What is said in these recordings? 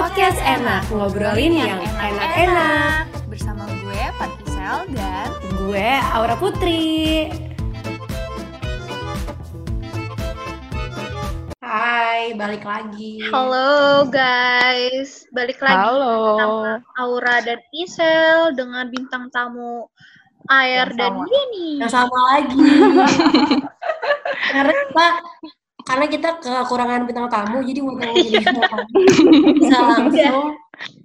Podcast Enak, ngobrolin yang enak-enak. Bersama gue, Patisel, dan Gue Aura Putri. Hai, balik lagi. Halo guys, balik lagi Halo. sama Aura dan Isel dengan bintang tamu Air Yang dan sama. Yeni. Yang sama lagi. karena karena kita kekurangan bintang tamu, jadi mau ngomongin bintang tamu. Bisa langsung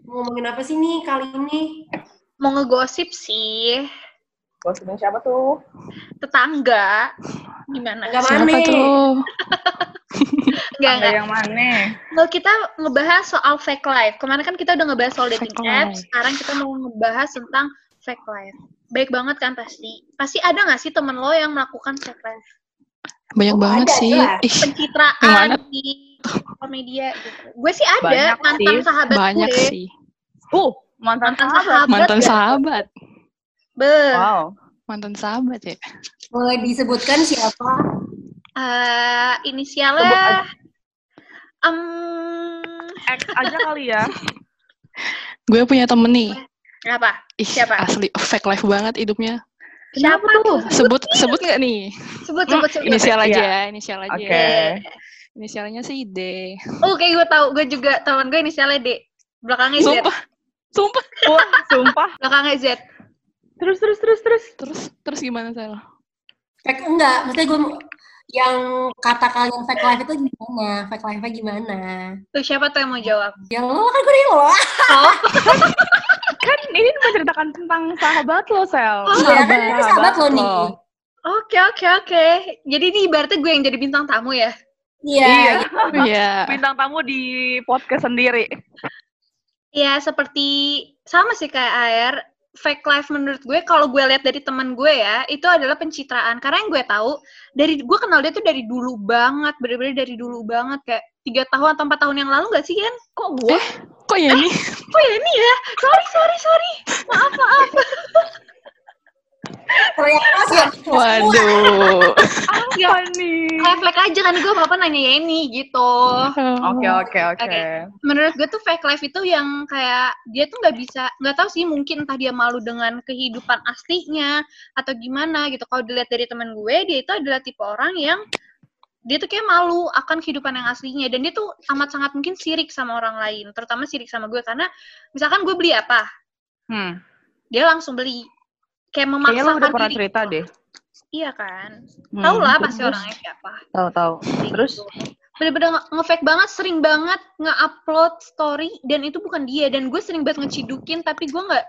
ngomongin apa sih nih kali ini? Mau ngegosip sih, Gosipin siapa tuh? tetangga. Gimana? Agak Siapa mana? tuh? Enggak, Ada enggak. yang mana? Mau kita ngebahas soal fake life. Kemarin kan kita udah ngebahas soal dating Fake apps, life. sekarang kita mau ngebahas tentang fake life. Baik banget kan pasti. Pasti ada nggak sih temen lo yang melakukan fake life? Banyak Oh, banget ada, sih. jelas. Ih, Pencitraan Gimana? di media gitu. Gue sih ada Banyak mantan sih, sahabat banyak gue. sih. Uh, mantan, Mantan sahabat. sahabat. Mantan ya? sahabat. Be. Wow. Mantan sahabat ya. Boleh disebutkan siapa? Eh, Sebut inisialnya em X aja kali ya. Gue punya temen nih. apa? Ih, Siapa? asli fake life banget hidupnya. Siapa tuh? Sebut sebut nggak nih? Sebut sebut sebut. Inisial aja ya, inisial aja. Oke. Eh, Inisialnya sih D. Oh, kayak gue tahu. Gue juga teman gue inisialnya D. Belakangnya Z. Sumpah. Sumpah. Wah, sumpah. Belakangnya Z. Terus, terus, terus, terus. Terus terus gimana Sel? Fake enggak, maksudnya gue yang kata kalian fake life itu gimana? Fake life-nya gimana? Tuh siapa tuh yang mau jawab? Ya lo kan gue nih lo. Oh, Kan ini menceritakan tentang sahabat lo, Sel. Oh, Iya kan ini sahabat lo nih. oke oke oke. Jadi ini ibaratnya gue yang jadi bintang tamu ya. Iya. Iya. Iya. Bintang tamu di podcast sendiri. Ya seperti sama sih kayak air. Fake life menurut gue kalau gue lihat dari teman gue ya itu adalah pencitraan. Karena yang gue tahu dari gue kenal dia tuh dari dulu banget bener-bener dari dulu banget. Kayak tiga tahun atau empat tahun yang lalu gak sih kan kok gue? Kok ya nih? kok ya ini ya? Sorry sorry sorry. Maaf maaf Ya. Waduh. Apa nih? fake aja kan gue apa nanya ya ini gitu Oke, oke, oke. Oke. menurut gue tuh fake life itu yang kayak dia tuh nggak bisa nggak tahu sih mungkin entah dia malu dengan kehidupan aslinya atau gimana gitu kalau dilihat dari teman gue dia itu adalah tipe orang yang dia tuh kayak malu akan kehidupan yang aslinya dan dia tuh amat sangat mungkin sirik sama orang lain terutama sirik sama gue karena misalkan gue beli apa Hmm. dia langsung beli kayak Kayaknya lo memaksakan udah pernah diri cerita deh. iya kan Hmm, tahu lah pasti terus. orangnya siapa Tahu, tahu. Terus? gitu. bener-bener nge- nge-fake banget sering banget nge-upload story dan itu bukan dia dan gue sering banget ngecidukin tapi gue nggak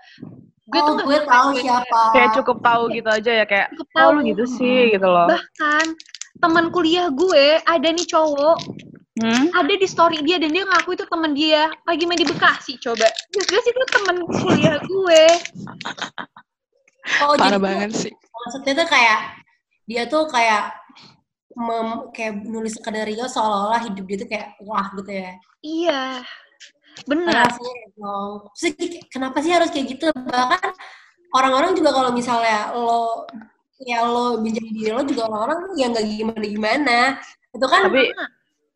gue tuh Oh, nggak gue tahu gue. siapa. Kayak cukup tahu gitu aja ya kayak Cukup oh tahu. lu gitu sih gitu loh. bahkan teman kuliah gue ada nih cowok Hmm? ada di story dia dan dia ngaku itu teman dia lagi main di Bekasi coba jelas itu teman kuliah gue Oh, Parah jadi tuh banget sih. maksudnya tuh kayak dia tuh kayak mem, kayak nulis skenario seolah-olah hidup dia tuh kayak wah gitu ya. iya benar. Terus kayak, kenapa sih harus kayak gitu? Bahkan orang-orang juga kalau misalnya lo ya lo menjadi diri lo juga orang-orang yang nggak gimana-gimana. Itu kan Tapi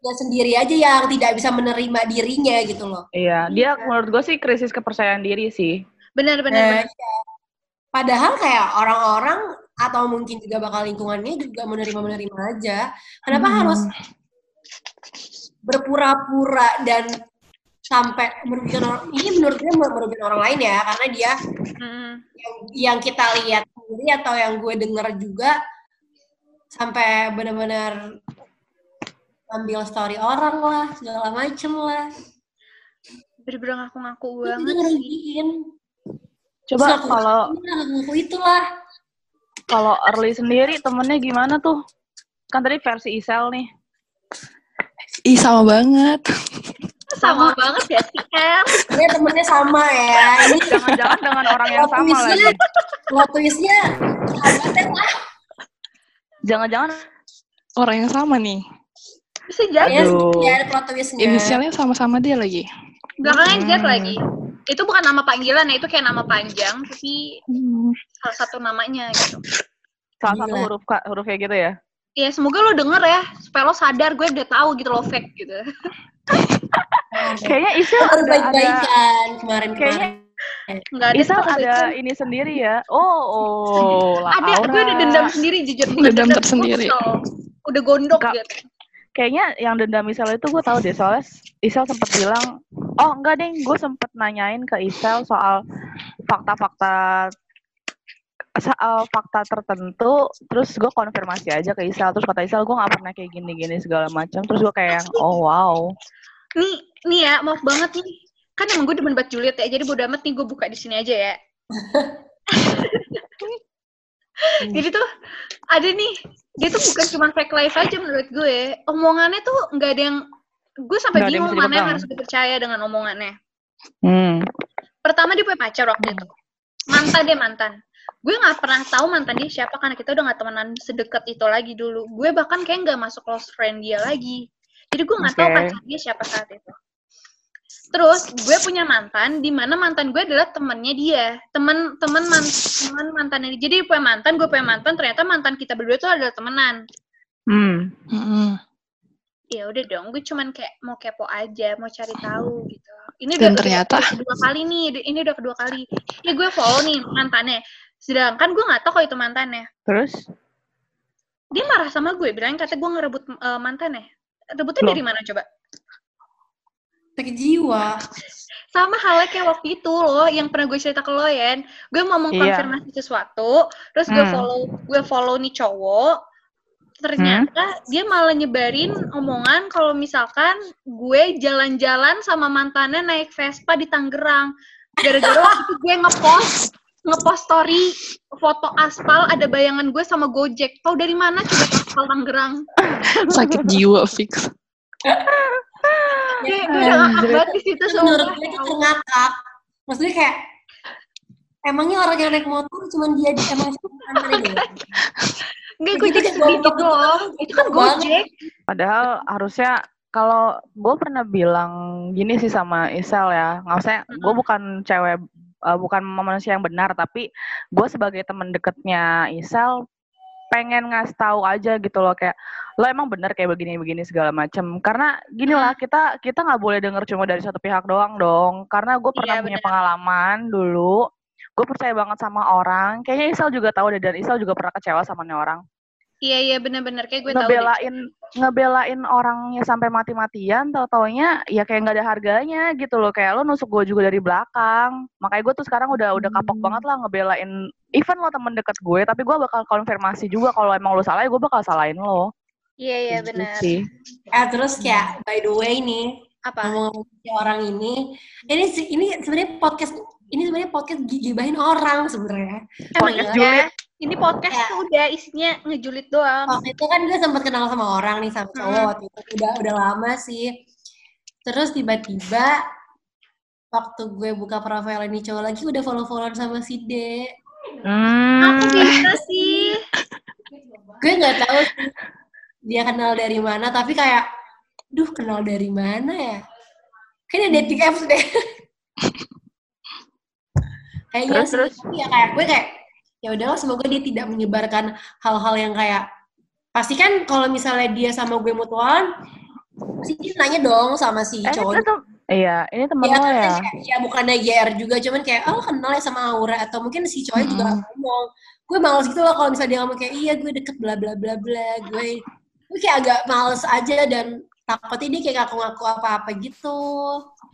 dia sendiri aja yang tidak bisa menerima dirinya gitu loh. iya, dia menurut gue sih krisis kepercayaan diri sih. benar benar Nah, benar iya. Padahal kayak orang-orang atau mungkin juga bakal lingkungannya juga menerima-menerima aja. Kenapa Hmm. harus berpura-pura dan sampai merugikan orang ini menurut gue merugikan orang lain ya karena dia Mm. yang, yang kita lihat sendiri atau yang gue denger juga sampai benar-benar ambil story orang lah segala macem lah bener-bener ngaku-ngaku itu banget ngerugiin Coba aku- kalau ngaku itulah kalau early sendiri temennya gimana tuh? Kan tadi versi Isel nih. Ih, sama banget. sama banget ya sih El dia temennya sama ya ini Jangan-jangan dengan orang yang sama twistnya lagi. plot twistnya sahabatnya lah Jangan-jangan Orang yang sama nih. bisa jadi ya, ya ada plot twistnya Inisialnya sama-sama dia lagi. belakangnya Hmm. lagi itu bukan nama panggilan ya itu kayak nama panjang tapi salah satu namanya gitu salah satu Gila. huruf ka- huruf kayak gitu ya. ya semoga lo denger ya supaya lo sadar gue udah tahu gitu lo fake gitu Kayaknya Isel ada, ada baik-baikan kemarin-kemarin. Enggak ada Isel ada ini sendiri ya. Oh, oh, lah ada gue ada Aura. dendam sendiri jujur bukan Dendam tersendiri. udah gondok Kak- gitu Kayaknya yang dendam Isel itu gue tahu deh soalnya Isel sempat bilang, oh enggak deh, gue sempet nanyain ke Isel soal fakta-fakta soal fakta tertentu, terus gue konfirmasi aja ke Isel, terus kata Isel gue nggak pernah kayak gini-gini segala macam, terus gue kayak, oh wow, nih nih ya maaf banget nih. Kan emang gue demen banget Juliet ya jadi bodo amat nih gue buka di sini aja ya. Jadi tuh ada nih dia tuh bukan cuma fake life aja menurut gue. Omongannya tuh nggak ada yang gue sampai bingung mana yang harus dipercaya dengan omongannya. Hmm, pertama dia punya pacar waktu itu. Mantan dia mantan. Gue nggak pernah tahu mantan dia siapa karena kita udah nggak temenan sedekat itu lagi dulu. Gue bahkan kayak nggak masuk close friend dia lagi. Jadi gue nggak tahu Oke. pacar dia siapa saat itu. Terus gue punya mantan di mana mantan gue adalah temennya dia. Temen temen man, temen mantannya dia. Jadi dia punya mantan gue punya mantan ternyata mantan kita berdua tuh adalah temenan. Hmm, Mm-mm. Ya udah dong gue cuman kayak mau kepo aja mau cari tahu gitu. Ini Dan udah ternyata- udah kedua kali nih ini udah kedua kali. Ya gue follow nih mantannya. Sedangkan gue nggak tahu kalau itu mantannya. Terus? Dia marah sama gue bilang kata gue ngerebut eh, mantannya. Rebutnya Loh. dari mana coba? Sakit jiwa. sama halnya kayak waktu itu loh yang pernah gue cerita ke lo ya gue mau mengkonfirmasi sesuatu terus gue Hmm. follow gue follow nih cowok ternyata dia malah nyebarin omongan kalau misalkan gue jalan-jalan sama mantannya naik Vespa di Tangerang gara-gara waktu itu gue ngepost ngepost story foto aspal ada bayangan gue sama Gojek tau dari mana coba aspal Tangerang Sakit jiwa fix. Gue udah ngakak banget di situ Menurut gue itu ngakak. Maksudnya kayak emangnya orang yang naik motor cuma dia di emang ini. Enggak, gue jadi sedih gitu loh. Itu kan Gojek. Padahal harusnya kalau gue pernah bilang gini sih sama Isel ya, nggak usah, gue bukan cewek, eh, bukan manusia yang benar, tapi gue sebagai temen deketnya Isel pengen ngasih tahu aja gitu loh kayak lo emang bener kayak begini-begini segala macem karena gini lah kita kita nggak boleh denger cuma dari satu pihak doang dong karena gue pernah Iya, punya bener. pengalaman dulu gue percaya banget sama orang kayaknya Isel juga tahu deh dan Isel juga pernah kecewa sama nih orang Iya, iya bener-bener. Kayak gue tahu deh. ngebelain ngebelain orangnya sampai mati-matian tau taunya ya kayak nggak ada harganya gitu loh kayak lo nusuk gue juga dari belakang makanya gue tuh sekarang udah udah kapok Hmm. banget lah ngebelain even lo temen deket gue tapi gue bakal konfirmasi juga kalau emang lo salah ya gue bakal salahin lo Iya, iya Gitu bener. sih Eh terus kayak by the way nih Apa? ngomong orang ini ini sih- ini sebenarnya podcast ini sebenarnya podcast gibahin orang sebenarnya. Emang Podcast iya. julid. Ini podcast Ya. tuh udah isinya ngejulit doang. Waktu itu kan gue sempat kenal sama orang nih sama cowok Hmm. waktu itu udah udah lama sih. Terus tiba-tiba waktu gue buka profile ini cowok lagi udah follow-followan sama si D. Aku hmm, bisa sih. Gue nggak tahu sih dia kenal dari mana tapi kayak duh kenal dari mana ya? Kayaknya dating apps deh. Kayaknya Terus, sih, terus? ya kayak gue kayak ya udahlah semoga dia tidak menyebarkan hal-hal yang kayak pasti kan kalau misalnya dia sama gue mutualan pasti dia nanya dong sama si eh, cowok tuh iya ini temen ya, lo ya kayak, ya bukannya GR juga cuman kayak oh kenal ya sama Aura atau mungkin si cowok juga Hmm. ngomong gue males gitu loh kalau misalnya dia ngomong kayak iya gue deket bla bla bla bla gue gue kayak agak males aja dan takutnya dia kayak ngaku-ngaku apa-apa gitu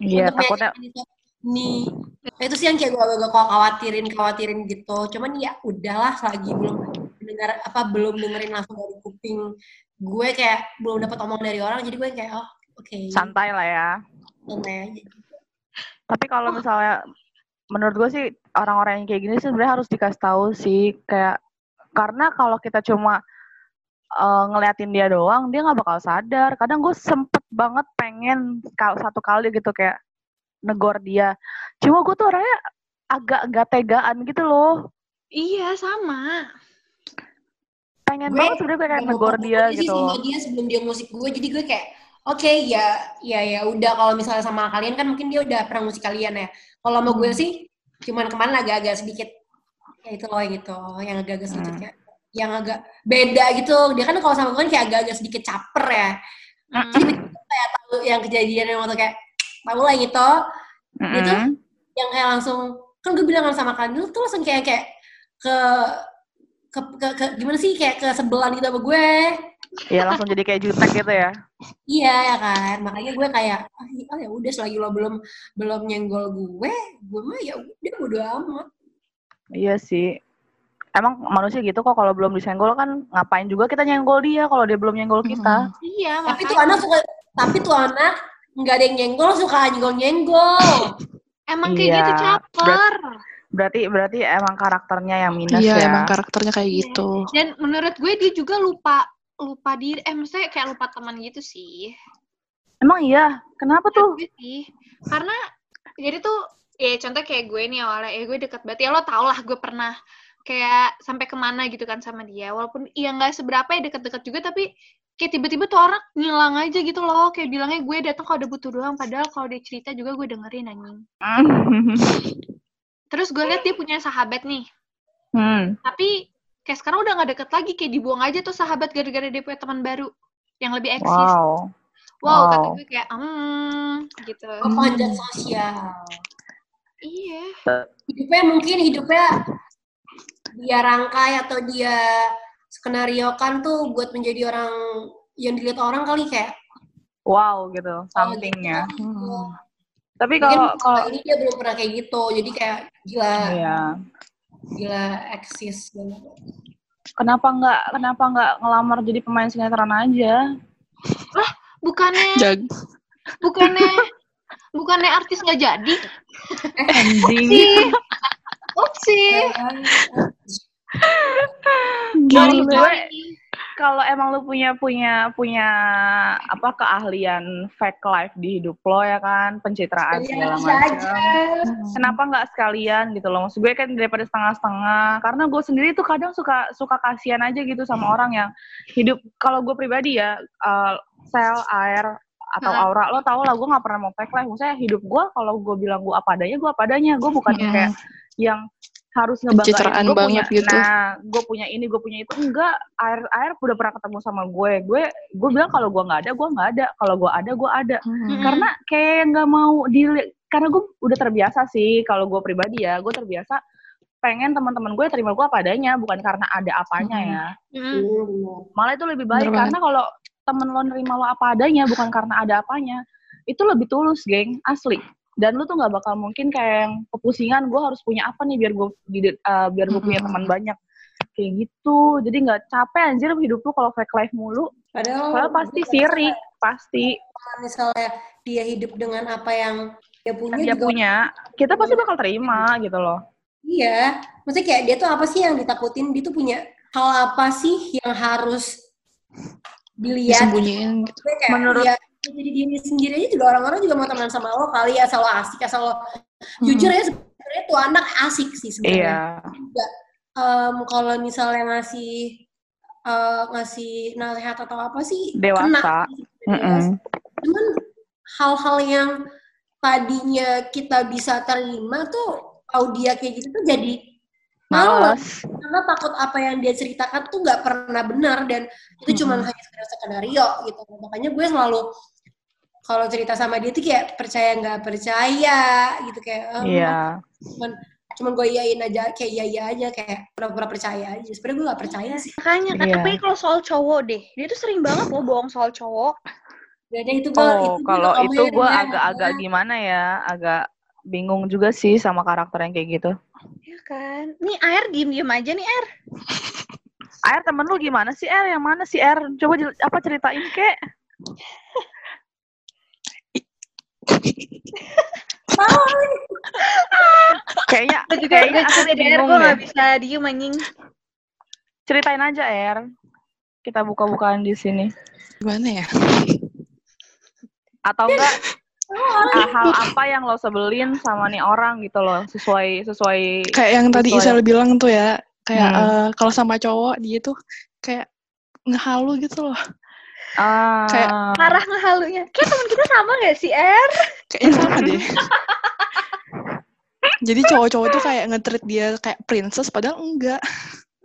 iya takutnya itu. Nih. Nah, itu sih yang kayak gue agak khawatirin khawatirin gitu. Cuman ya udahlah selagi belum dengar apa belum dengerin langsung dari kuping gue kayak belum dapat omong dari orang jadi gue kayak oh oke. Santai lah ya. Santai aja. Tapi kalau misalnya menurut gue sih orang-orang yang kayak gini sih sebenarnya harus dikasih tahu sih kayak karena kalau kita cuma eh, ngeliatin dia doang dia nggak bakal sadar. Kadang gue sempet banget pengen satu kali gitu kayak negor dia. Cuma gue tuh orangnya agak gak tegaan gitu loh. Iya, sama. Pengen Gue banget sebenarnya gue kayak Gak negor dia gitu. sama dia sebelum dia musik gue jadi gue kayak oke ya ya ya udah kalau misalnya sama kalian kan mungkin dia udah pernah musik kalian ya kalau sama Hmm. gue sih cuman kemarin agak-agak sedikit ya itu loh yang itu yang agak-agak sedikit Hmm. kayak yang agak beda gitu dia kan kalau sama gue kan kayak agak-agak sedikit caper ya Hmm. jadi kayak tahu yang kejadian yang waktu kayak tau lah yang itu Itu? Yang kayak langsung kan gue bilang kan sama Kandil tuh langsung kayak kayak ke ke, ke, ke- gimana sih kayak ke sebelah gitu sama gue Iya langsung jadi kayak jutek gitu ya. iya ya kan makanya gue kayak ah, oh ya udah selagi lo belum belum nyenggol gue gue mah ya udah bodo amat Iya sih. Emang manusia gitu kok kalau belum disenggol kan ngapain juga kita nyenggol dia kalau dia belum nyenggol kita. Iya, tapi tuh anak suka tapi tuh anak nggak ada yang nyenggol suka nyenggol nyenggol Emang kayak gitu Iya, caper. Berarti berarti emang karakternya yang minus Iya, ya. emang karakternya kayak Iya. gitu. Dan menurut gue dia juga lupa lupa diri, eh maksudnya kayak lupa teman gitu sih. Emang iya. Kenapa tuh? Menurut gue sih. Karena jadi tuh ya contoh kayak gue nih awalnya ya gue deket banget ya lo tau lah gue pernah kayak sampai ke mana gitu kan sama dia. Walaupun ya nggak seberapa ya deket-deket juga tapi kayak tiba-tiba tuh orang ngilang aja gitu loh. Kayak bilangnya gue datang kalau ada butuh doang padahal kalau dia cerita juga gue dengerin anjing. Terus gue liat dia punya sahabat nih. Hmm. tapi kayak sekarang udah nggak deket lagi kayak dibuang aja tuh sahabat gara-gara dia punya teman baru yang lebih eksis. Wow. wow, kata Wow. gue kayak hmm gitu. Oh, panjat sosial. Iya. Hidupnya mungkin hidupnya dia rangkai atau dia skenario kan tuh buat menjadi orang yang dilihat orang kali kayak Wow gitu, somethingnya. oh, Tapi Mungkin kalau kalau ini dia belum pernah kayak gitu jadi kayak gila iya. gila eksis Kenapa nggak kenapa nggak ngelamar jadi pemain sinetron aja? bukannya Jag. bukannya bukannya artis nggak jadi Anjing. Upsi. Gila. gue kalau emang lu punya punya punya apa keahlian fake life di hidup lo ya kan? Pencitraan segala macam. Kenapa nggak sekalian gitu loh? Maksud gue kan daripada setengah-setengah. Karena gue sendiri tuh kadang suka suka kasihan aja gitu sama orang yang hidup. Kalau gue pribadi ya eh, sel air atau Hah. aura lo tau lah gue nggak pernah mau fake life. Maksudnya hidup gue kalau gue bilang gue apa adanya gue apa adanya. Gue bukan Hmm. kayak yang harus ngebanggain gue punya gitu. nah gue punya ini gue punya itu. Enggak air air udah pernah ketemu sama gue. Gue gue bilang kalau gue nggak ada gue nggak ada. Kalau gue ada gue ada. Mm-mm. karena kayak nggak mau di karena gue udah terbiasa sih. Kalau gue pribadi ya gue terbiasa pengen teman-teman gue terima gue apa adanya bukan karena ada apanya Hmm. ya. Mm. malah itu lebih baik Bener karena kalau temen lo nerima lo apa adanya bukan karena ada apanya itu lebih tulus geng. Asli dan lu tuh nggak bakal mungkin kayak yang kepusingan gue harus punya apa nih biar gue biar gue punya teman banyak kayak gitu jadi nggak capek anjir hidup lu kalau fake life mulu Padahal, Padahal pasti sirik pasti Kalau misalnya dia hidup dengan apa yang dia punya dia juga punya kita pasti bakal terima gitu loh iya. Maksudnya kayak dia tuh apa sih yang ditakutin? Dia tuh punya hal apa sih yang harus dilihat? Disembunyiin gitu. Kayak Menurut- dia jadi diri sendiri aja juga orang-orang juga mau temenan sama lo kali ya, asal lo asik, asal lo jujur ya sebenarnya tuh anak asik sih sebenarnya. iya juga em, kalau misalnya ngasih eh, ngasih nasihat atau apa sih Dewasa. kena sebenarnya. Mm-mm. cuman hal-hal yang tadinya kita bisa terima tuh audia kayak gitu tuh jadi males karena takut apa yang dia ceritakan tuh nggak pernah benar dan itu cuma Mm-mm. hanya sekedar skenario gitu makanya gue selalu kalau cerita sama dia tuh kayak percaya nggak percaya gitu kayak "Ah, iya cuman cuman gue iyain aja kayak iya iya aja kayak pura-pura percaya aja sebenarnya gue gak percaya sih Makanya kan, Iya. tapi kalau soal cowok deh, dia tuh sering banget loh bohong soal cowok. Ada itu gue oh kalau itu gue agak-agak gimana ya agak bingung juga sih sama karakter yang kayak gitu Ya kan? Nih air diem-diem aja nih air. Air temen lu gimana sih Er? Yang mana sih Er? Coba apa ceritain kek? kayaknya Gue juga kayaknya gue aku bingung gue gak deh. bisa diem anjing. Ceritain aja Er. Kita buka-bukaan di sini. Gimana ya? Atau enggak ah, hal apa yang lo sebelin sama nih orang gitu loh sesuai sesuai Kayak yang tadi Betul. Isel bilang tuh ya, kayak Hmm. eh, kalau sama cowok dia tuh kayak ngehalu gitu loh. Ah, kayak Parah ngehalunya. Kayak teman kita sama gak sih, Er? Kayaknya sama deh. Jadi cowok-cowok tuh kayak nge-treat dia kayak princess padahal enggak.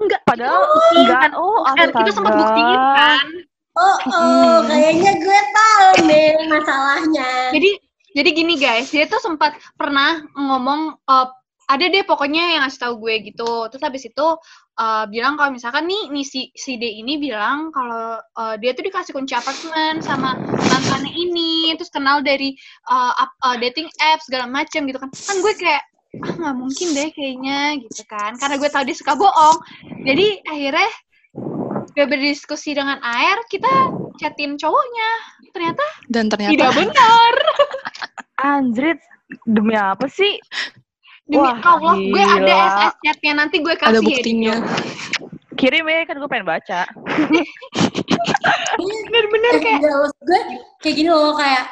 Enggak. padahal Itu enggak kan, oh Er, kita sempat buktiin kan. Oh, oh, kayaknya gue tahu nih masalahnya. Jadi Jadi gini guys, dia tuh sempat pernah ngomong eh, ada deh pokoknya yang ngasih tahu gue gitu. Terus habis itu eh, bilang kalau misalkan nih, nih si, si D ini bilang kalau eh, dia tuh dikasih kunci apartemen sama mantannya ini, terus kenal dari eh, ap- eh, dating apps segala macam gitu kan. Kan gue kayak ah nggak mungkin deh kayaknya gitu kan. Karena gue tahu dia suka bohong. Jadi akhirnya gue berdiskusi dengan Air, kita chatin cowoknya. Ternyata Dan tidak ternyata benar. Anjrit, demi apa sih? Demi Wah, Allah, gue ada gila. SS chatnya nanti gue kasih ada ya, buktinya. Kirim ya, kan gue pengen baca. Bener-bener kayak gue kayak gini loh kayak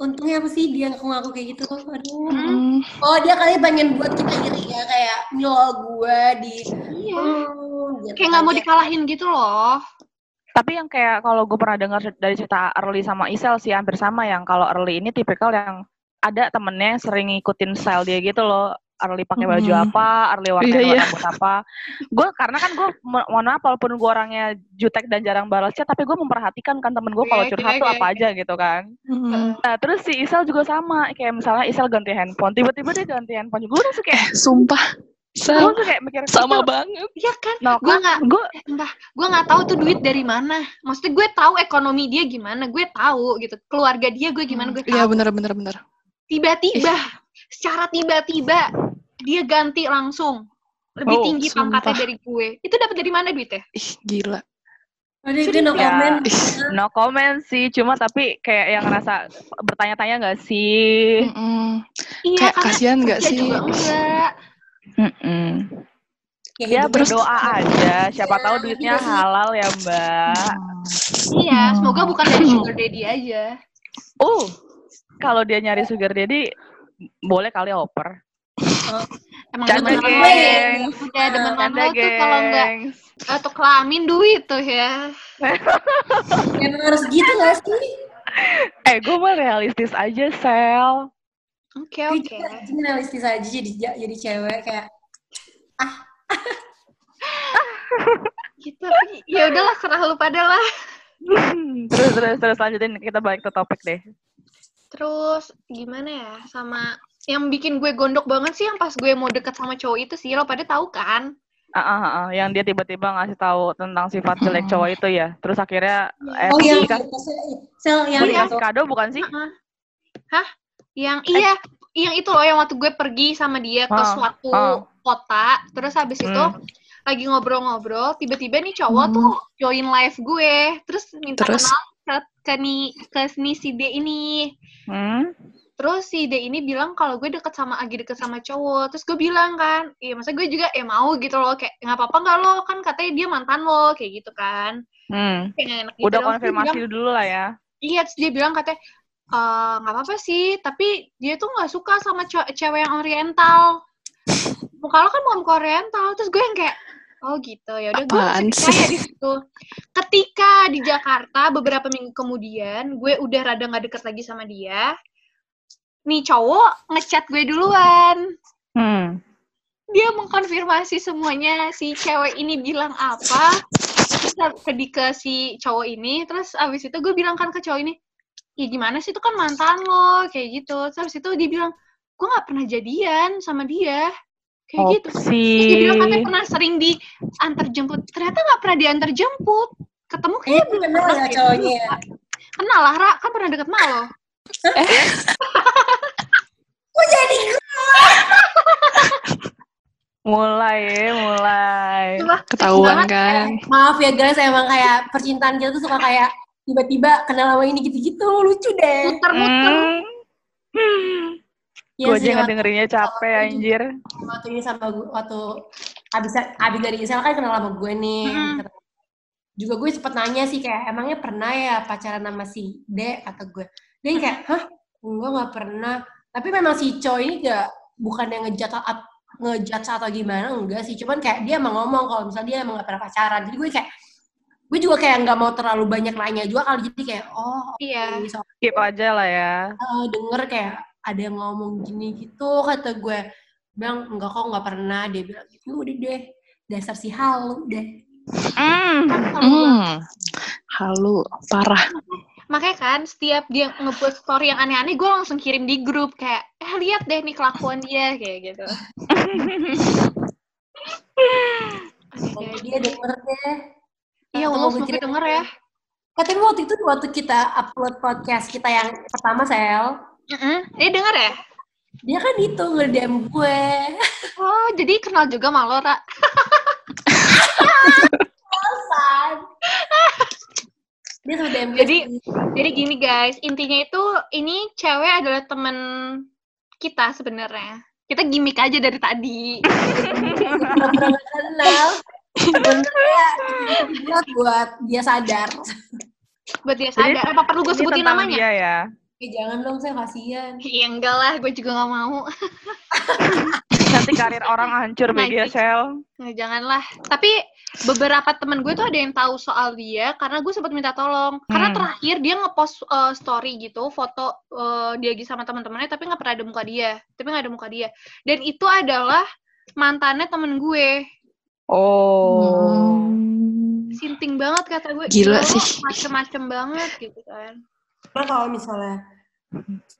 untungnya apa sih dia ngaku-ngaku kayak gitu aduh Mm, oh dia kali pengen buat kita iri ya kayak ini loh gue di iya. hmm, gitu Kayak nggak mau aja. dikalahin gitu loh. Tapi yang kayak kalau gue pernah dengar dari cerita Early sama Isel sih hampir sama yang kalau Early ini tipikal yang ada temennya sering ngikutin style dia gitu loh. Early pakai baju Mhm. apa, Early warna Iya, iya. rambut apa. Gue karena kan gue mo- mohon maaf walaupun gue orangnya jutek dan jarang balas chat, tapi gue memperhatikan kan temen gue kalau Oke, curhat oke, tuh oke, apa oke. aja gitu kan. mm. Nah terus si Isel juga sama, kayak misalnya Isel ganti handphone, tiba-tiba dia ganti handphone. Gue langsung kayak, Eh, sumpah. gue Sel, langsung kayak mikir sama banget. Iya kan? No, Gue kan nggak, gue eh, entah, gue nggak tahu tuh duit dari mana. Maksudnya gue tahu ekonomi dia gimana, gue tahu gitu. Keluarga dia gue gimana gue tahu. Iya bener bener bener. Tiba-tiba, secara tiba-tiba dia ganti langsung lebih Oh, tinggi pangkatnya sumpah. dari gue. Itu dapat dari mana duitnya? Ih gila. Aduh, itu no Ya. comment. Ih, no comment sih, cuma tapi kayak yang ngerasa bertanya-tanya nggak sih? mm-mm. Iya, Kayak kasihan nggak sih? juga enggak. Mm-mm. Ya, Ya Terus- berdoa aja, siapa tahu Iya, duitnya sih. halal ya Mbak. Iya, semoga bukan dari sugar daddy aja. Oh, kalau dia nyari sugar daddy, boleh kali oper. Emang Canda demen ya, demen lama Canda tuh kalau enggak atau kelamin duit tuh ya. Emang harus gitu gak sih? Eh, gue mah realistis aja, Sel. Oke, oke. anjing realistis aja jadi jadi cewek kayak Gitu, tapi ya udahlah serah lu pada lah. terus, terus, terus lanjutin. Kita balik ke topik deh. Terus gimana ya sama yang bikin gue gondok banget sih yang pas gue mau deket sama cowok itu sih lo pada tahu kan? Ah, ah, ah, ah. yang dia tiba-tiba ngasih tahu tentang sifat jelek cowok itu ya. Terus akhirnya eh, oh yang dikasih, sel yang Iya. dikasih kado bukan sih? Heeh. Hah? Yang iya, yang itu loh yang waktu gue pergi sama dia ke Ah, suatu ah. kota, terus habis itu Hmm. lagi ngobrol-ngobrol, tiba-tiba nih cowok Hmm. tuh join live gue, terus minta Terus? kenal ke ke nih ke nih si D ini. Hmm? Terus si D ini bilang kalau gue deket sama lagi deket sama cowok. Terus gue bilang kan, iya masa gue juga ya mau gitu loh, kayak nggak apa-apa nggak lo kan katanya dia mantan lo kayak gitu kan. Hmm. Kayak enak gitu. Udah konfirmasi bilang, dulu lah ya. Iya, terus dia bilang katanya "Eh, nggak apa-apa sih, tapi dia tuh nggak suka sama ce- cewek yang oriental. Muka lo kan bukan muka oriental. Terus gue yang kayak, oh gitu ya udah gue percaya sih? di situ. Ketika di Jakarta beberapa minggu kemudian, gue udah rada nggak deket lagi sama dia. Nih cowok ngechat gue duluan. Hmm. Dia mengkonfirmasi semuanya si cewek ini bilang apa. Terus ke, si cowok ini, terus abis itu gue bilang kan ke cowok ini, ya gimana sih itu kan mantan lo kayak gitu terus itu dia bilang gue nggak pernah jadian sama dia kayak gitu. Terus dia bilang katanya pernah sering diantar jemput ternyata nggak pernah diantar jemput ketemu Kayaknya kayak gue kenal ya cowoknya. ya. kenal lah Ra. Kan pernah deket sama lo. Kok jadi Mulai ya, mulai. Ketahuan kan. Maaf ya guys, emang kayak percintaan kita tuh suka kayak tiba-tiba kenal sama ini gitu-gitu, lucu deh. muter-muter. Hmm. Iya Gue aja waktu, ngedengerinnya capek anjir. waktu ini sama gue, waktu abis, abis dari Isel kan kenal sama gue nih. Hmm. Juga gue sempet nanya sih kayak, emangnya pernah ya pacaran sama si D atau gue. Dia yang kayak, hah? Enggak, gak pernah. Tapi memang si Choi ini gak, bukan yang ngejat at- ngejudge atau gimana, enggak sih. Cuman kayak dia emang ngomong kalau misalnya dia emang gak pernah pacaran. Jadi gue kayak, gue juga kayak nggak mau terlalu banyak nanya juga kali jadi kayak oh iya oke, so, Skip aja lah ya. eh, denger kayak ada yang ngomong gini gitu kata gue bilang enggak kok nggak pernah dia bilang gitu udah deh dasar si halu deh. Kan gua- Hmm. Halu, parah. makanya kan setiap dia ngebuat story yang aneh-aneh gue langsung kirim di grup kayak eh lihat deh nih kelakuan dia kayak gitu dia denger deh. iya semoga cerita denger ya tapi waktu itu waktu kita upload podcast kita yang pertama Sel, Mm-mm. eh denger ya dia kan itu nge-DM gue. oh jadi kenal juga sama lo Ra dia tuh DM gue. Jadi- jadi gini guys intinya itu ini cewek adalah temen kita sebenarnya kita gimmick aja dari tadi kenal. Sebenarnya buat buat dia sadar. buat dia Jadi, sadar apa perlu gue sebutin namanya dia ya. Eh jangan dong saya kasihan. Iya enggak lah, gue juga gak mau. Nanti karir orang hancur Nah, media gitu. sel. Nah, janganlah. Tapi beberapa temen gue tuh ada yang tahu soal dia karena gue sempat minta tolong. Karena Hmm. terakhir dia ngepost uh, story gitu, foto uh, dia lagi sama teman-temannya tapi nggak pernah ada muka dia. Tapi nggak ada muka dia. Dan itu adalah mantannya temen gue. Oh. Sinting banget kata gue. Gila sih. Macem-macem banget gitu kan. Karena kalau misalnya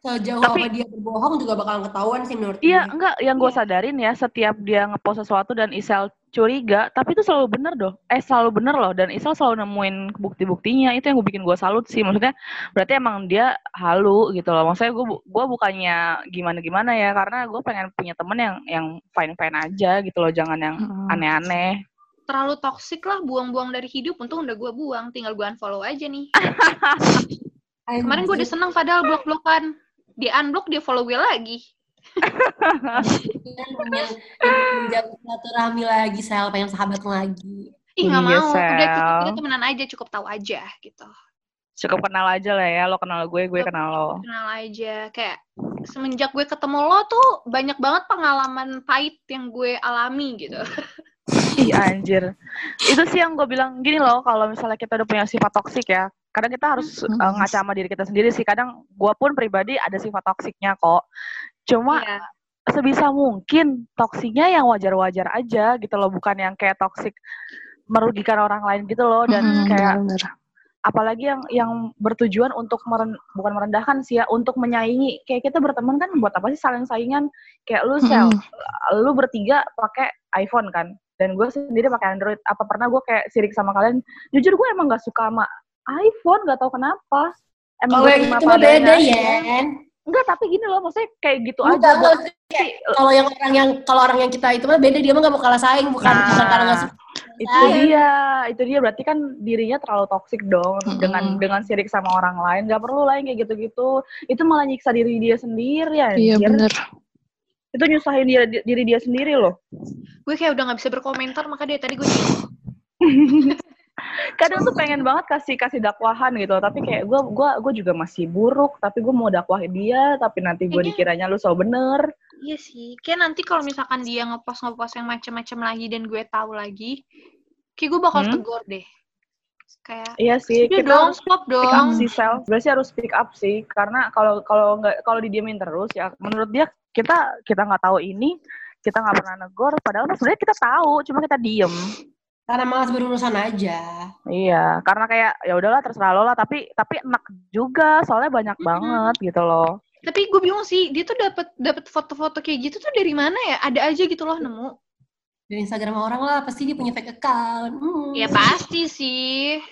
sejauh Tapi- apa dia berbohong juga bakalan ketahuan sih menurut Iya, gue. enggak, yang gue Iya. sadarin ya, setiap dia ngepost sesuatu dan Isel curiga, tapi itu selalu bener doh. Eh, selalu bener loh, dan Isel selalu nemuin bukti-buktinya. Itu yang gue bikin gue salut sih. Maksudnya, berarti emang dia halu gitu loh. Maksudnya gue gua bukannya gimana-gimana ya, karena gue pengen punya temen yang yang fine-fine aja gitu loh, jangan yang Hmm. aneh-aneh. Terlalu toksik lah, buang-buang dari hidup. Untung udah gue buang, tinggal gue unfollow aja nih. Kemarin gue udah seneng padahal blok-blokan. Dia unblock, dia follow gue lagi. menjaga silaturahmi lagi, Sel, pengen sahabat lagi. Ih nggak Iya, mau, udah kita temenan aja, cukup tahu aja gitu. Cukup kenal aja lah ya, lo kenal gue, gue kenal lo. Kenal aja, kayak semenjak gue ketemu lo tuh banyak banget pengalaman pahit yang gue alami gitu. Ih anjir. Itu sih yang gue bilang gini loh, kalau misalnya kita udah punya sifat toksik ya, kadang kita harus Hmm. uh, ngaca sama diri kita sendiri sih. Kadang gue pun pribadi ada sifat toksiknya kok. Cuma Iya. sebisa mungkin toksiknya yang wajar-wajar aja gitu loh, bukan yang kayak toksik merugikan orang lain gitu loh dan Mm-mm, kayak bener-bener. apalagi yang yang bertujuan untuk meren, bukan merendahkan sih ya, untuk menyaingi. Kayak kita berteman kan buat apa sih saling saingan? Kayak lu sel, Mm-mm. lu bertiga pakai iPhone kan dan gue sendiri pakai Android apa pernah gue kayak sirik sama kalian jujur gue emang gak suka sama iPhone gak tahu kenapa emang Kalau gue yang itu mah beda ya. enggak tapi gini loh maksudnya kayak gitu Enggak, aja enggak. Kalau yang orang yang kalau orang yang kita itu mah beda, dia mah gak mau kalah saing, bukan Nah, bukan karena suka. itu dia itu dia berarti kan dirinya terlalu toksik dong Mm-mm. dengan dengan sirik sama orang lain gak perlu lah yang kayak gitu-gitu itu malah nyiksa diri dia sendiri Iya anjir bener. itu nyusahin dia diri dia sendiri loh Gue kayak udah nggak bisa berkomentar, maka dari tadi gue. kadang tuh pengen banget kasih kasih dakwahan gitu tapi kayak gue gua gue juga masih buruk tapi gue mau dakwahin dia tapi nanti gue Kayaknya- dikiranya lu so bener Iya sih, kayak nanti kalau misalkan dia ngepost ngepost yang macem-macem lagi dan gue tahu lagi, kayak gue bakal Hmm? tegur deh. Kayak, iya sih kita dong, stop up dong. sih sel sih harus speak up sih karena kalau kalau nggak kalau didiemin terus ya menurut dia kita kita nggak tahu ini kita nggak pernah negor padahal mah sebenarnya kita tahu cuma kita diem Karena malas berurusan aja. iya karena kayak ya udahlah terserah lo lah tapi tapi enak juga soalnya banyak Mm-mm. banget gitu loh Tapi gue bingung sih, dia tuh dapat dapat foto-foto kayak gitu tuh dari mana ya? Ada aja gitu loh nemu. Dari Instagram orang lah, pasti dia punya fake account. Hmm. Ya pasti sih.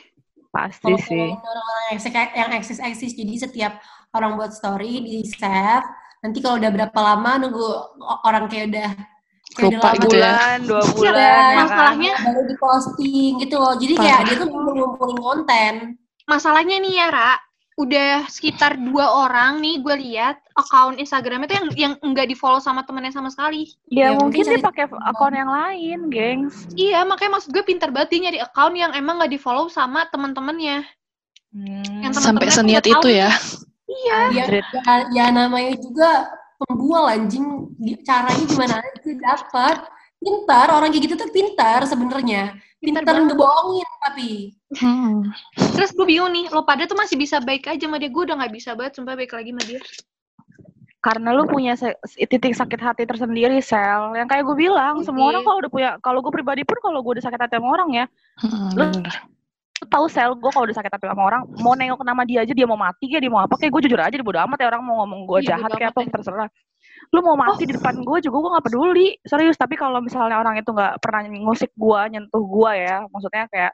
pasti Kalau sih orang-orang yang eksis- yang eksis-eksis, jadi setiap orang buat story di save, nanti kalau udah berapa lama nunggu orang kayak udah Lupa gitu ya. bulan dua Iya, bulan ya kan? masalahnya baru di posting gitu loh. Jadi kayak Parah. dia tuh ngumpulin konten. masalahnya nih ya Ra, udah sekitar dua orang nih gue lihat akun Instagramnya tuh yang yang enggak di follow sama temennya sama sekali. Ya, Ya, mungkin mungkin dia pakai akun yang lain, gengs. Iya, makanya maksud gue pintar banget dia nyari akun yang emang nggak di follow sama teman-temannya. Hmm. Yang Sampai seniat itu ya. Iya. Ya, ya, ya namanya juga pembual anjing. Caranya gimana aja dapat. Pintar, orang kayak gitu tuh pintar sebenarnya. Pintar Pintar ngebohongin tapi. Hmm. Terus gue bingung nih, lo pada tuh masih bisa baik aja sama dia. Gue udah nggak bisa banget, sumpah baik lagi sama dia. Karena lu punya titik sakit hati tersendiri, Sel. Yang kayak gue bilang, semua Iya. orang kalau udah punya, kalau gue pribadi pun kalau gue udah sakit hati sama orang ya, Hmm, Lu- bener. Tahu sel gue kalau udah sakit hati sama orang mau nengok nama dia aja dia mau mati kayak dia mau apa kayak gue jujur aja di bodo amat ya orang mau ngomong gue Iya, jahat kayak apa terserah. Lu mau mati di depan gue juga gue nggak peduli serius. Tapi kalau misalnya orang itu nggak pernah ngusik gue nyentuh gue ya maksudnya kayak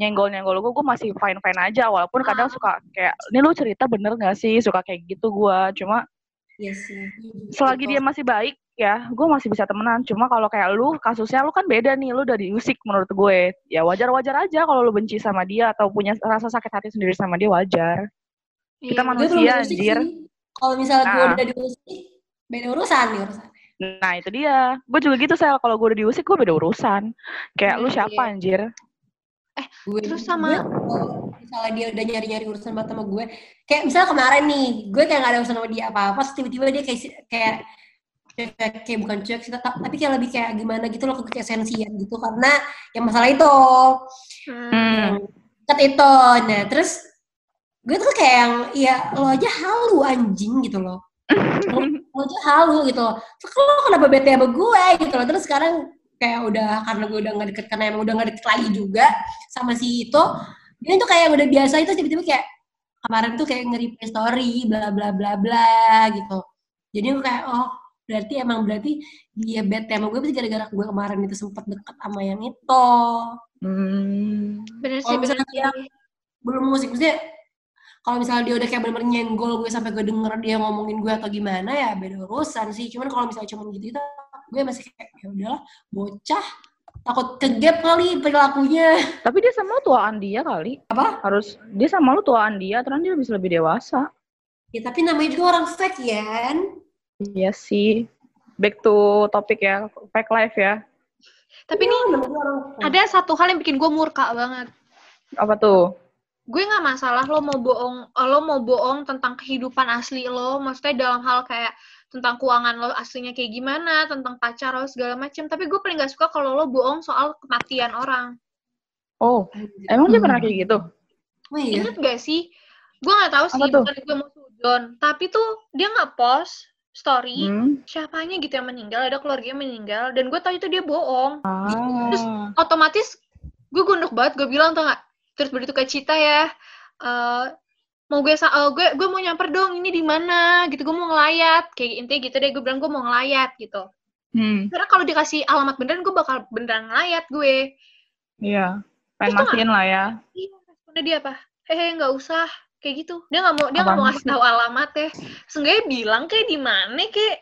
nyenggol nyenggol gue gue masih fine fine aja. Walaupun kadang suka kayak ini lu cerita bener gak sih? Suka kayak gitu gue cuma Iya sih. selagi dia masih baik ya gue masih bisa temenan cuma kalau kayak lu kasusnya lu kan beda nih lu udah diusik menurut gue ya wajar wajar aja kalau lu benci sama dia atau punya rasa sakit hati sendiri sama dia wajar kita Iya. manusia. Gue belum diusik anjir. Kalau misalnya gue Ah. udah diusik, beda urusan nih urusan. nah itu dia gue juga gitu sel kalau gue udah diusik gue beda urusan kayak lu Iya, siapa iya. anjir Gue, Terus sama- gue, misalnya dia udah nyari-nyari urusan banget sama gue, kayak misalnya kemarin nih, gue kayak gak ada urusan sama dia apa-apa, terus tiba-tiba dia kayak kayak kayak, kayak bukan cuek sih, ta- tapi kayak lebih kayak gimana gitu loh, kayak sensian gitu, karena yang masalah itu, Hmm. Hmm. ket itu, nah terus gue tuh kayak yang, ya lo aja halu anjing gitu loh, lo, lo aja halu gitu loh, terus lo kenapa bete sama gue gitu loh, terus sekarang kayak udah karena gue udah gak deket karena emang udah gak deket lagi juga sama si itu dia tuh kayak udah biasa itu tiba-tiba kayak kemarin tuh kayak nge-replay story bla bla bla bla gitu. Jadi gue kayak oh berarti emang berarti dia bete sama gue pasti gara-gara gue kemarin itu sempet deket sama yang itu. Hmm. Bener sih, kalau misalnya dia belum musik maksudnya kalau misalnya dia udah kayak bener-bener nyenggol gue sampai gue denger dia ngomongin gue atau gimana ya beda urusan sih. Cuman kalau misalnya cuma gitu itu gue masih kayak ya udahlah bocah takut kegap kali perilakunya. Tapi dia sama lu tuaan dia kali. Apa? Harus dia sama lu tuaan dia terus dia bisa lebih dewasa. Ya tapi namanya juga orang fake ya kan iya sih. Back to topik ya fake life ya. Tapi orang fake. ada satu hal yang bikin gue murka banget. apa tuh? Gue nggak masalah lo mau bohong eh, lo mau bohong tentang kehidupan asli lo maksudnya dalam hal kayak tentang keuangan lo aslinya kayak gimana tentang pacar lo segala macam tapi gue paling gak suka kalau lo bohong soal kematian orang. Oh emang dia Hmm. pernah kayak gitu? Oh iya. Inget gak sih? Gue nggak tahu sih bukan gue mau sudon tapi tuh dia nggak post story hmm. siapanya gitu yang meninggal ada keluarga yang meninggal dan gue tahu itu dia bohong. Ah. otomatis gue gunduk banget gue bilang tau gak terus berduka cita ya eh mau gue sa- eh, gue gue mau nyamper dong ini di mana? Gitu gue mau ngelayat. Kayak intinya gitu deh gue bilang gue mau ngelayat gitu. Hmm. karena kalau dikasih alamat beneran gue bakal beneran ngelayat gue. Iya pengen Terus tuh mastiin lah ya. Iya responnya dia apa? Hehe nggak usah kayak gitu. Dia nggak mau dia nggak mau ngasih sih? tahu alamat ya. Seenggaknya bilang kayak di mana kayak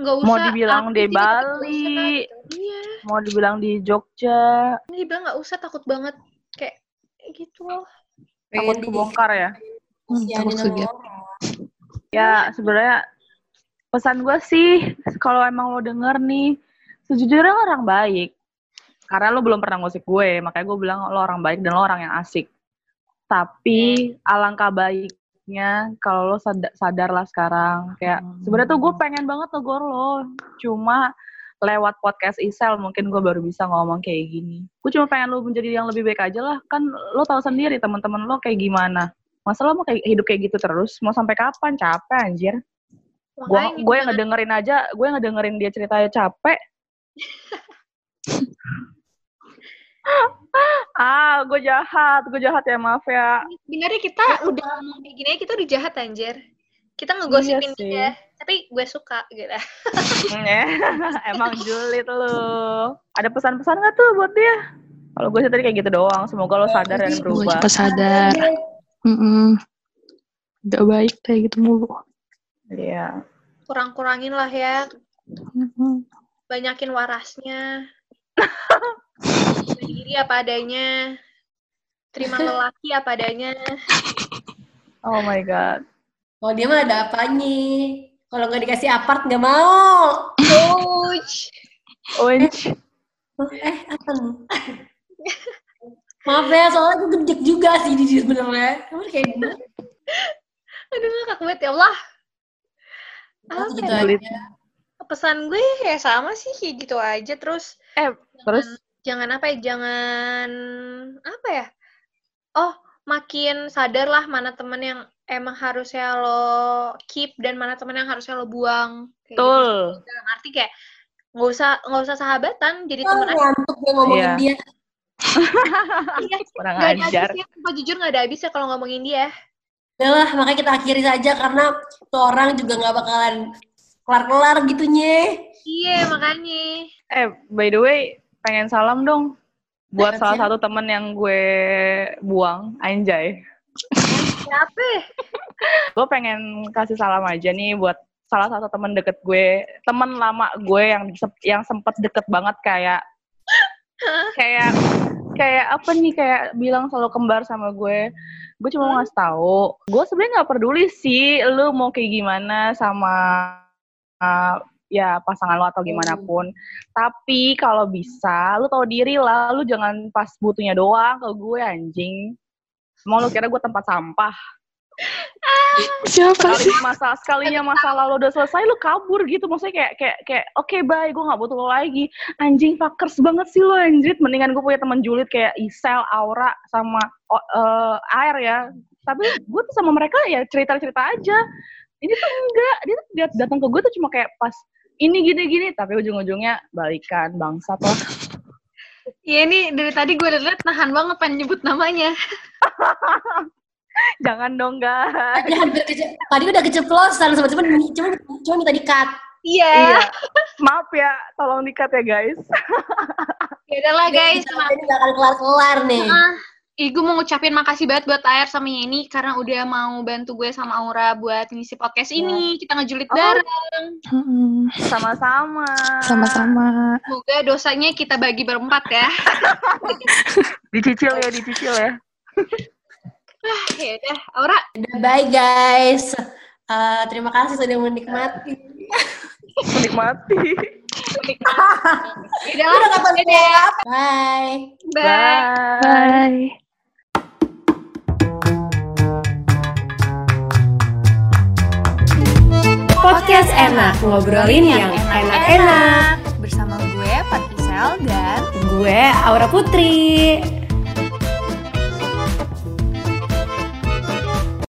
nggak usah Mau dibilang di Bali. usah, gitu. iya. Mau dibilang di Jogja. Dia bilang nggak usah takut banget. Kayak gitu loh. Takut kebongkar ya? Hmm, takut orang. ya sebenarnya pesan gue sih kalau emang lo denger nih sejujurnya lo orang baik. Karena lo belum pernah ngusik gue makanya gue bilang lo orang baik dan lo orang yang asik tapi alangkah baiknya kalau lo sad- sadar lah sekarang. Kayak sebenarnya tuh gue pengen banget negor lo. Cuma lewat podcast Isel mungkin gue baru bisa ngomong kayak gini. Gue cuma pengen lo menjadi yang lebih baik aja lah. Kan lo tahu sendiri teman-teman lo kayak gimana. Masa lo mau kayak hidup kayak gitu terus? Mau sampai kapan? Capek anjir. Gue gue yang ngedengerin aja gue yang ngedengerin dia ceritanya capek ah gue jahat gue jahat ya maaf ya sebenarnya kita udah ngomong kayak gini aja, kita udah jahat anjir kita ngegosipin Iya sih. dia tapi gue suka gitu Ya, emang julid lo ada pesan-pesan gak tuh buat dia kalau gue sih tadi kayak gitu doang semoga lo sadar dan Gue Gue berubah cepat sadar. Mm-mm. Gak baik kayak gitu mulu. iya kurang-kurangin lah ya Mm-mm. banyakin warasnya diri apa adanya terima lelaki apa adanya oh my god Kalau dia mah ada apanya. Kalau nggak dikasih apart nggak mau. Ouch. Unch. Eh, apa nih? Maaf ya, soalnya gue gedek juga sih di sini sebenarnya. Kamu kayak gimana? aduh ngakak banget ya Allah Oh, Apa gitu ya? pesan gue ya sama sih kayak gitu aja terus eh terus jangan apa ya jangan apa ya oh makin sadar lah mana temen yang emang harusnya lo keep dan mana temen yang harusnya lo buang gitu. betul dalam arti kayak nggak usah nggak usah sahabatan jadi Oh, temen aja ngantuk gue ngomongin Iya. dia. Iya, Kurang ada ajar. habisnya. Sumpah jujur nggak ada habisnya kalau ngomongin dia. Udah lah, makanya kita akhiri saja karena tuh orang juga nggak bakalan kelar-kelar gitu nye. Iya, makanya. Eh, by the way, pengen salam dong buat Siapa salah sih? satu temen yang gue buang, Anjay. Siapa? Gue pengen kasih salam aja nih buat salah satu temen deket gue, temen lama gue yang yang sempet deket banget kayak kayak kayak apa nih kayak bilang selalu kembar sama gue. Gue cuma mau ngasih tahu, gue sebenarnya nggak peduli sih lu mau kayak gimana sama uh, ya pasangan lo atau gimana pun. Tapi kalau bisa, lu tahu diri lah, lu jangan pas butuhnya doang ke gue anjing. Mau lu kira gue tempat sampah. Siapa Sekali sih? masa sekalinya masalah lo udah selesai, lu kabur gitu. Maksudnya kayak kayak kayak oke bye, gue nggak butuh lo lagi. Anjing fuckers banget sih lo anjir. Mendingan gue punya teman julid kayak Isel, Aura, sama eh, Air ya. Tapi gue tuh sama mereka ya cerita-cerita aja. Ini tuh enggak, dia tuh dia datang ke gue tuh cuma kayak pas ini gini-gini, tapi ujung-ujungnya balikan bangsat lah. Iya ini dari tadi gue liat nahan banget pengen nyebut namanya. Jangan dong guys. Tadi hampir kece- tadi udah keceplosan sama cuma cuma cuma minta di-cut. Iya. Iya. Maaf ya, tolong dikat ya guys. Ya udahlah guys. Ini akan kelar-kelar nih. Ah, Ih, gue mau ngucapin makasih banget buat Air sama Yeni karena udah mau bantu gue sama Aura buat ngisi podcast ini. Kita ngejulit Oh. bareng. Mm-mm. Sama-sama. Sama-sama. Semoga dosanya kita bagi berempat ya. Dicicil ya, dicicil ya. ya udah, Aura. Udah, bye guys. Eh, terima kasih sudah menikmati. Menikmati. Ya Udah udahlah, kapan dadah. Bye. Bye. Bye. Podcast enak, ngobrolin yang enak-enak. Bersama gue, Patisel, dan Gue Aura Putri.